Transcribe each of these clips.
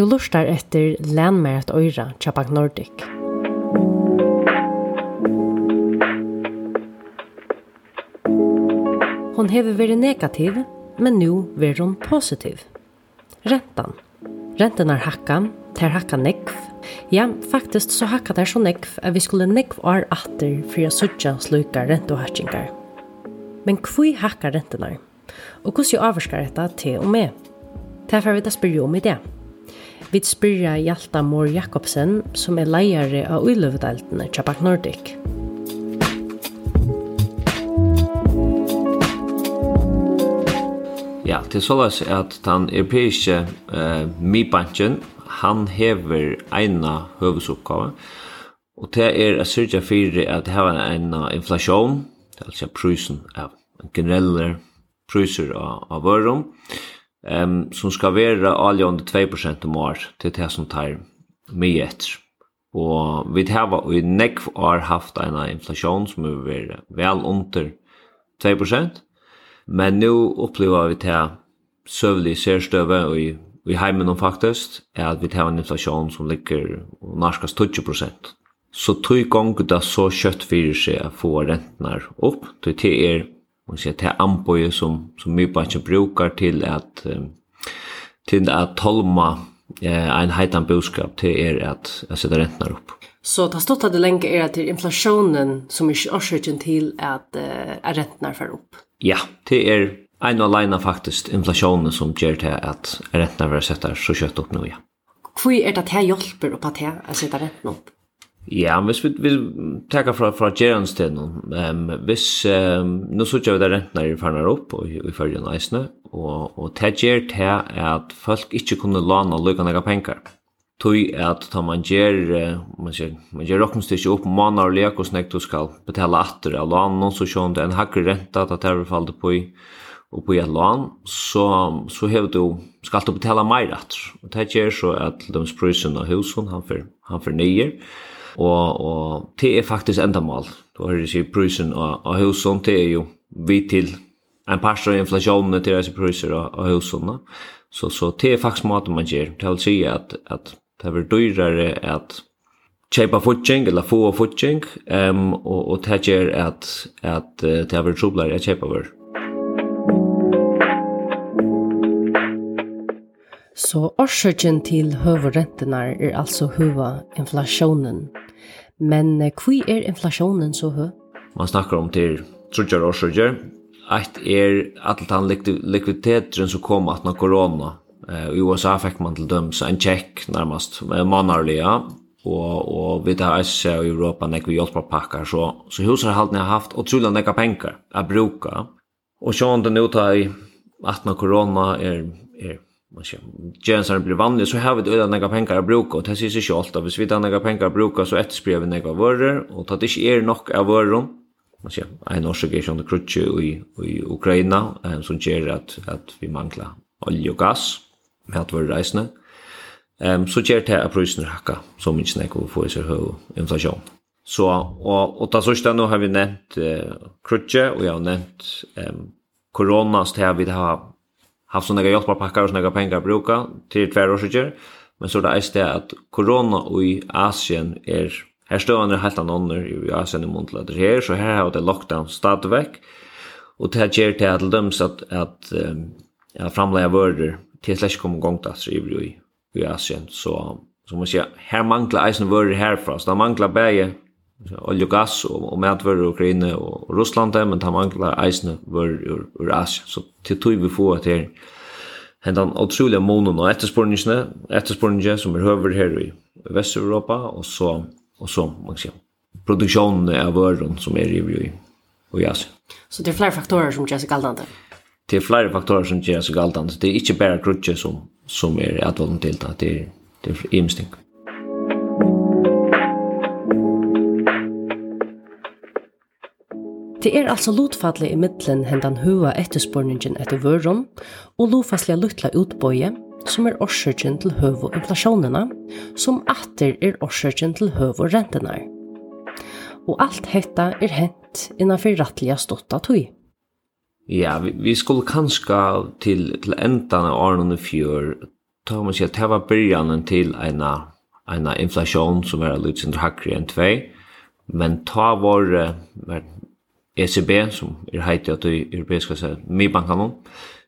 Du lustar etter Län med Chapak Nordic. Hon hever veri negativ, men nu ver hon positiv. Rentan. Rentan er hakka, ter hakka nekv. Ja, faktisk så hakka der så nekv at vi skulle nekv år atter for jeg sutja sluka rentohatsingar. Men kvui hakka rentanar? Og hvordan jo avvarskar dette til og med? Derfor vil jeg spørre om i det. Vi spyrja Hjalta Mår Jakobsen, som er leiare av uiløvedeltene Tjabak Nordic. Ja, til såleis at den europeiske eh, MIBanken, han hever eina høvesoppgave, og det er a syrja fyrir at heva eina inflasjon, det er altså prysen av generelle pryser av, av vørum, um, som skal være alle under 2% om år til det som tar mye etter. Og vi har i nekv år haft en inflasjon som er vært vel under 2%, men nå opplever vi til søvlig sérstøve og i i heimen om faktisk, er at vi tar en inflasjon som ligger norskast 20%. Så tog gong da så kjøtt fyrir seg å få rentene opp, til det er man säger till amboje som som vi bara brukar till att till att tolma eh, en heitan budskap till er att att sätta räntorna upp. Så det har stått att det länge är att inflationen som är orsaken till att eh, räntorna för upp. Ja, det är en och alena faktiskt inflationen som gör det att räntorna för sätta så kött upp nu ja. Hur är det att det hjälper upp att det sätta räntorna upp? Ja, hvis vi, vi takker fra, fra Gerans til nå, um, hvis, um, nå sier vi at rentene er ferdig opp og i følgen eisene, og, og det gjør til at folk ikke kunne låne og lykke noen penger. Tøy at ta man ger man ger man ger rocken stitch upp månader lek och snäkt du skal betale atter av lån. Någon så sjön en hakker renta, att det er fallit på i og på et lån. Så så har du skal du betale mer atter. Og det gjør så at de prisen av husen han får, han för nyer og, og det er faktisk endamal. Du har ikke prisen og og husen, det er jo vi til en par av inflasjonen til disse pryser og og husen. Så, så det er faktisk maten man gjør. Det vil si at, at det er dyrere at kjøpa futsing eller få futsing, um, og, og det gjør at, at uh, det er troblere at kjøpa vår. Så årsøkjen til høverrentene er altså høva inflasjonen. Men hvi er inflasjonen så høy? Man snakkar om til trudjar årsøkjer. Eitt er alt han likviditeten som kom at na korona. I USA fikk man til døms en tjekk nærmast manarliga. Og, og vi tar æsja i Europa nekvi hjelpapakkar. Så, så huset har haft utrolig nekka penger a bruka. Og sjån den tar i at na korona er, er man ska Jens har blir vanlig så har vi det några pengar att bruka. Och det syns ju självt att vi tar några pengar att bruka så ett spräver några varor. Och tar det är nog av varor. Man ska en orsakation det krutche i i Ukraina som ger att att vi manglar olja och gas med att vara resna ehm så ger det att priserna hacka så mycket när vi får så hög inflation. Så och och så sista nu har vi nämnt eh, krutche och jag har nämnt ehm corona. Det har vi det har haft sånne hjelparpakker og sånne penger å bruke til tver årsikker, men så er det eist det at korona i Asien er, her står er helt anonner i Asien i måned til her, så her har det lockdown stadigvæk, og det her gjør til at så at, at, jag framleie vører til slags kommer gongt at i, i Asien, så som man sier, her mangler eisen vører herfra, så det mangler bæge olje og gass og, og i Ukraina og Russland, men de mangler eisene var ur, ur Asien. Så til tog vi få at her hendan utroliga månen og etterspørningene, etterspørningene som er høver her i Vest-Europa, og så, og så, man kan si, produksjonen av vøren som er i, i, i Asien. Så det er flere faktorer som gjør seg galdende? Det er flere faktorer som gjør seg galdende. Det er ikke bare grudget som, som er advalden til det, det er, det er imsting. Det er altså lotfallet i middelen hendan hua etterspørningen etter vørum og lofastlige luttla utbøye som er årsøkjen til høv og inflasjonene, som atter er årsøkjen til høv og rentene. Og alt hetta er hent innanfor rattliga stått tøy. Ja, vi, vi skulle kanskje til, til endan av årene fjør, ta man sier, det var byrjanen til en, en inflasjon som var litt sin hakkere enn tvei, men ta vår, ECB, som er heiti at det europeiska seg, MIBankanon,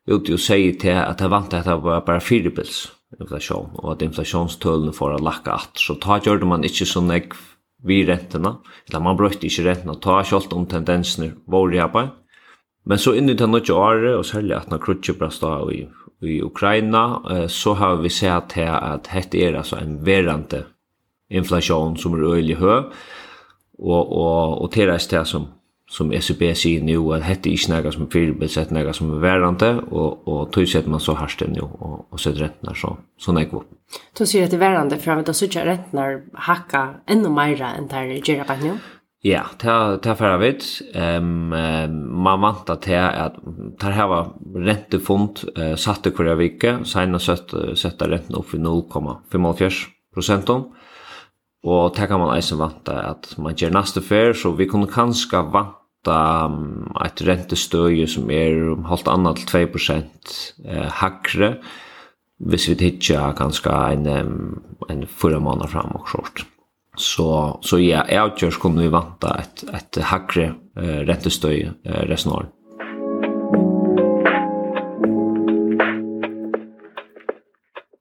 ut og säger til at det vant at det var bare firebils inflasjon, og at inflasjonstølene får å lakka at. Så ta gjør man ikke så nek vi rentene, eller man brøyte ikke rentene, ta kjolt om tendensene våre i arbeid. Men så inni til noe år, og særlig at når Krutje brast av i, i Ukraina, så har vi sett til at dette er altså en verande inflasjon som er øyelig høy, og, og, og til det som som ECB sier nu at dette er ikke noe som er fyrirbils, hette noe som er værende, og, og tog sett man så harst det nu, og, og sett rentnar så, så nek god. Du sier at det er værende, for jeg vet at sutja hakka enda mer enn det er gjerne på nå? Ja, det er fara vit. Ehm um, vant at det er at det her var rentefond uh, satt satte kvar vecka, sena sett setta opp i 0,45 prosenten. Og det kan man eisen vanta at man gjør næste fer, så vi kunne kanska vanta ett rentestøye som er om halvt annet til 2% eh, hakre, hvis vi hittar kanskje en, en fyra måneder fram og kort. Så, så ja, jeg avgjørs kunne vi vanta et, et hakre eh, rentestøye eh, resten av året.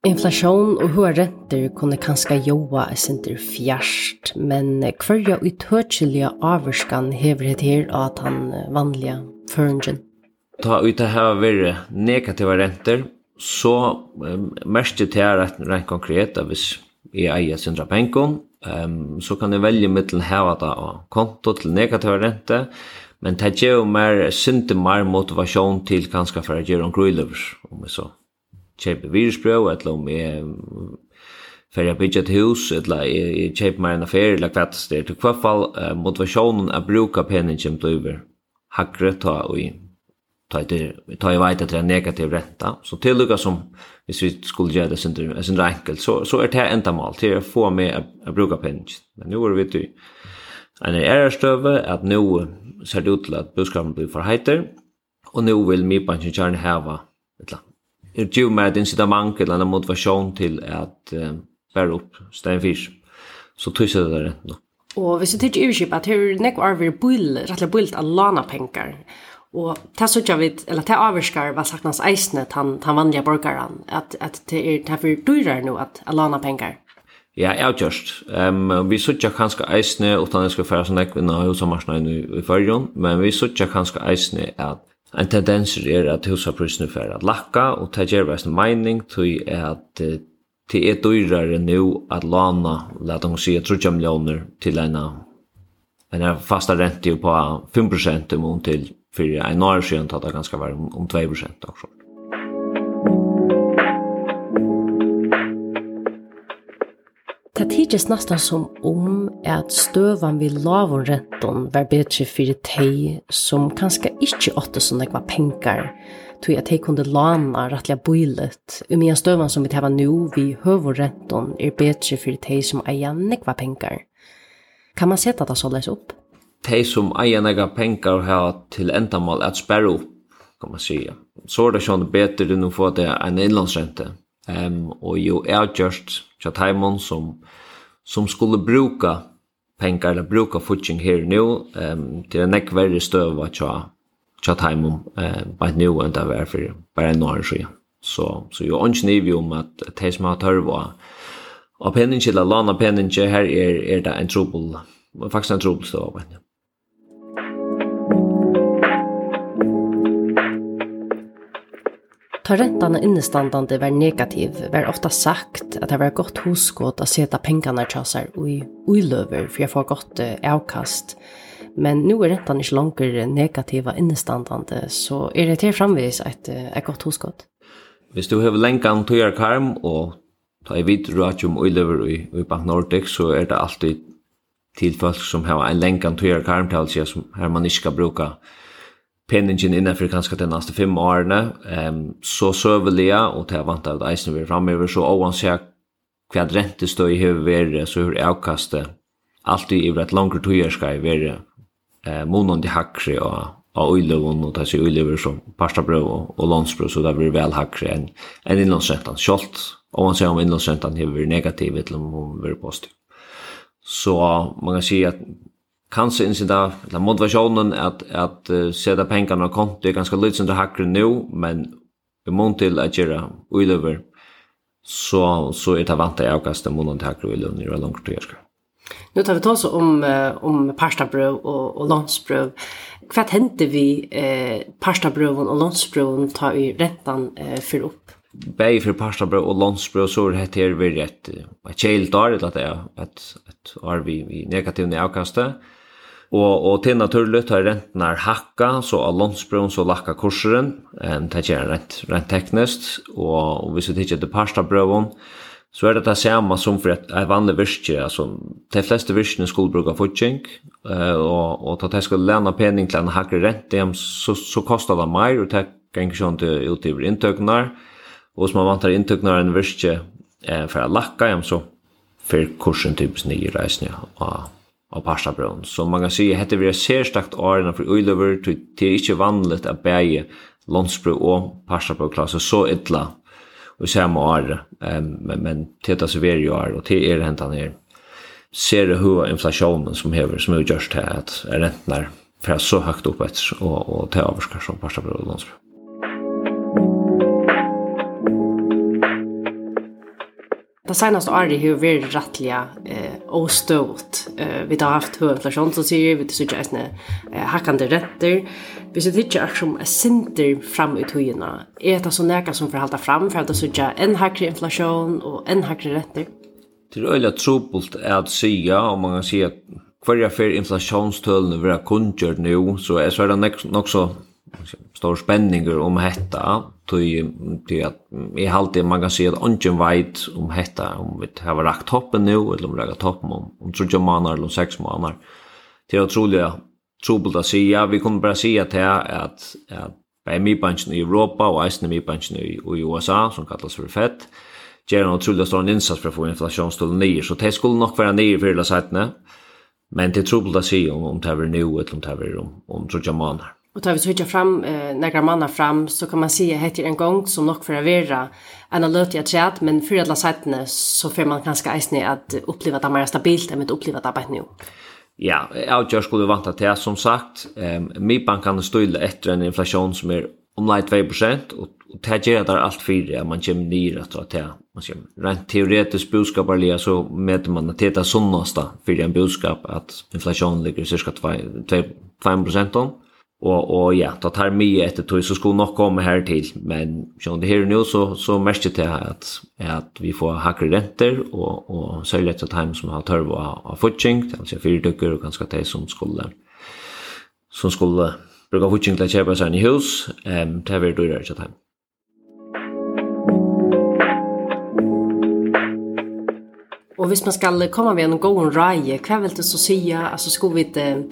Inflation og høye renter kunne kanskje joa et sinter fjerst, men hverja utøtselige avvarskan hever det her av den vanlige føringen? Ta ut det her vært negative renter, så um, mest det er rett, rett konkret, hvis jeg eier sindra penger, um, så kan jeg velge mittelen heva det av konto til negative renter, men det gjør mer sinter mer motivasjon til kanskje for å gjøre en grøylever, om jeg så kjøpe virusbrøv, eller om jeg för jeg bygger et hus eller jeg kjøper meg en affære, eller hva det det i alla fall motivationen er bruka penningen på över hackre ta och ta det ta i vet att det negativ ränta så tillgångar som hvis vi skulle göra det synd är synd enkelt så så er det enda mal till å få med å bruka penningen men nu er vi til en ärstöve at nu ser det ut att buskapen blir for heiter och nu vill mig på en heva, et eller er ju med ett incitament eller en motivation till att eh, bära upp stenfisk. Så tycker det är rätt. Og hvis du tykker iverskip at her nekko arver bull, rettelig bullt av lana pengar. og ta sørger vi, eller det avvirskar hva saknans eisne tan, tan vanliga borgaren, at, at det er derfor dyrar nu at lana pengar. Ja, ja just. Ehm Um, vi sørger kanskje eisne, utan jeg skal fære sånn ekvinna hos og marsna i, i fyrjon, men vi sørger kanskje eisne at En tendens er at husaprisene fer at lakka, og det gjør veist mening til at det er dyrere nu at lana, let oss si, 30 millioner til en en fasta rente på 5% imot til fyrir en år siden tatt det ganske var om 2% også. Det tidligst nesten som om at støvan vi lav og renton var bedre for de som kanskje ikke åtte som det var penger, tog at de kunne lana rettelig bøylet, og mye støvan som vi tar nå vi høv og renton er bedre for de som eier nekva penger. Kan man sette det så løs opp? De som eier nekva penger har til endamål at sperre opp, kan man si. Så er det sånn bedre enn å få det en innlandsrente. Um, og jo er just tja taimon som, som skulle bruka pengar eller bruka futsing her nu um, til en nek verre støva tja, tja taimon uh, bare nu enn det var for bare en år siden. Så, så jo ikke nivå om at de som har tørva av penninger eller lana penning her er, er det en trobel, faktisk en trobel støva. Ta rentan innestandande var negativ, var ofta sagt at det var godt hoskått å seta pengarna tjasar ui uiløver for jeg får godt avkast. Men nu er rentan ikke langer negativa innestandande, så er det til framvis et, et godt hoskått. Hvis du har lengan tøyarkarm og ta i vidt rådjum uiløver i, i Bank Nordic, så er det alltid til folk som har en lengan tøyarkarm til å som her man ikke skal bruka penningen innenfor kanskje de neste fem årene, um, så søvelige, og til jeg vant av eisen vi er fremover, så oansett hva rentestøy har vært, så har avkastet alltid i et langere tøyerskei være eh, månånd i hakre og av uiløven, og þessi uiløver som parstabrøv og, og landsbrøv, så det blir vel hakre enn en innlandsrentan. Kjolt, om man ser om innlandsrentan har vært negativ, eller om hun har vært positiv. Så man kan si at kanskje där la motivationen att att uh, sätta pengarna på konto er ganske litt sindra hakker nu, men i mån till att göra uiløver, så, så är det vant jeg avkastet måneden til hakker uiløver når det er langt til. Nu tar vi tals om, om pastabröd och och landsbrøv. Vad hände vi eh, parstabrøven och landsbrøven ta i rentan eh, för upp. Bäi för pastabröd och landsbrøv så det heter vi rätt. et kjeilt år, det är att et år vi, vi negativt avkastet. Og, og til naturlig har renten er hakka, så av landsbron så lakka kurseren, um, det er rent, rent teknisk, og, og hvis vi tikkert til parstabrøven, så er det det samme som for et, et vanlig virke, altså de fleste virkene skulle bruke futsing, uh, og, og til at jeg skulle lene pening til en hakker rente, så, så kostar det mer, og det ganger sånn til utgiver inntøkene, og hvis man vantar inntøknar en virke, eh, for å lakka, så fyrir kursen typisk nye reisning av av Parstabrøn. Så man kan si at dette vil særstakt årene for Uiløver, det er ikke vanligt at bæge Lånsbro og Parstabrøn-klasse så ytla i samme år, men, men til det så veri år, og til er hentan her ser det hva inflasjonen som hever, som er gjørst til at rentene fra så høyt opp etter, og, og til avskar som Parstabrøn og Lånsbro. det senaste året har vi varit rättliga eh, ostått. Eh, vi har haft hög inflation som säger, vi har haft eh, hackande rätter. Vi ser inte att som är sinter fram i togorna. Är det så näka som förhalta fram för att det är en hackare inflation och en hackare rätter? Det är öliga trobult att säga om man kan säga att kvarja för inflationstölene vi har kundgjort nu så är det nok så stor spänningar om hetta tøy til at eg halti man kan sjá at ungen veit om hetta om vi har rakt toppen nu eller om rakt toppen om om trúja manar eller seks manar til at trúja trúbult at sjá vi kommer bara sjá at at at bei mi bunch i Europa og eisini mi bunch i, USA som kallast for fett gjerne og trúja stóran innsats for å få inflasjonstål nye, så det skulle nok være nye for la sætne men det er trúbult at sjá om, om det er nu eller om det er om, om trúja manar Och tar vi så fram eh, några mannar fram så kan man se heter en gång som nog för att vara en alert jag chat men för alla sättene så får man kanske eisne att uppleva det mer stabilt än att uppleva det bara nu. Ja, jag skulle vanta till som sagt. Eh, Mibankan stöjde efter en inflation som är om lite 2% och og det gjør det allt för at man kommer ner att ta man ska rent teoretiskt budskap budskaparliga så med man att det är sunnasta för en budskap att inflation ligger cirka 2%, 2%, om og och ja, ta tar mye etter tog så skulle nog komma här till men som det her nu så så mest det att at vi får hakker renter och och så lätt att hem som har törv av fotching alltså för dyker och ganska det som skulle som skulle bruka futching til att köpa sig en hus ehm det vi dyrare att time Och hvis man skal komma med en god raje, hva vil du så säga? Alltså ska vi ikke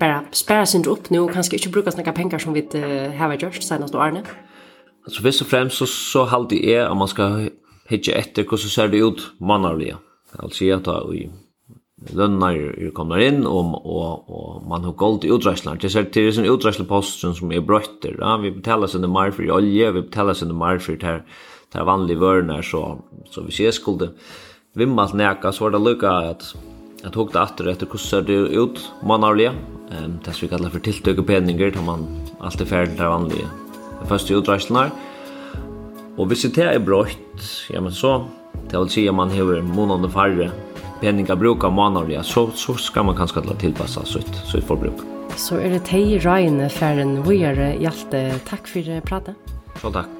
bara spara sin upp nu och kanske inte bruka såna pengar som vi uh, har gjort senast och Arne? Alltså först och främst så, så halde är att man ska hitta efter hur så ser det ut manarliga. Alltså jag tar i lønner kommer in om och och man har gått i utreisler. Det ser till en utreislerpost som är brötter. Ja? Vi betalar sen det mer för olja, vi betalar sen det mer för det här det här vanliga vörnar så, så vi ser skulle vimmalt näka så var det lucka att jag tog det efter efter hur ser det ut manarliga ehm det som vi kallar för tiltøk og peninger, tar man alltid ferdig där vanliga Det första utreiselen och Og hvis det är brått, ja, men så, det vill säga man har månande färre penningar brukar mannarlige, så, så ska man kanske tilpassa tillpassa så ett Så er det teg i regne færre enn vi er hjalte. Takk for pratet. Så tack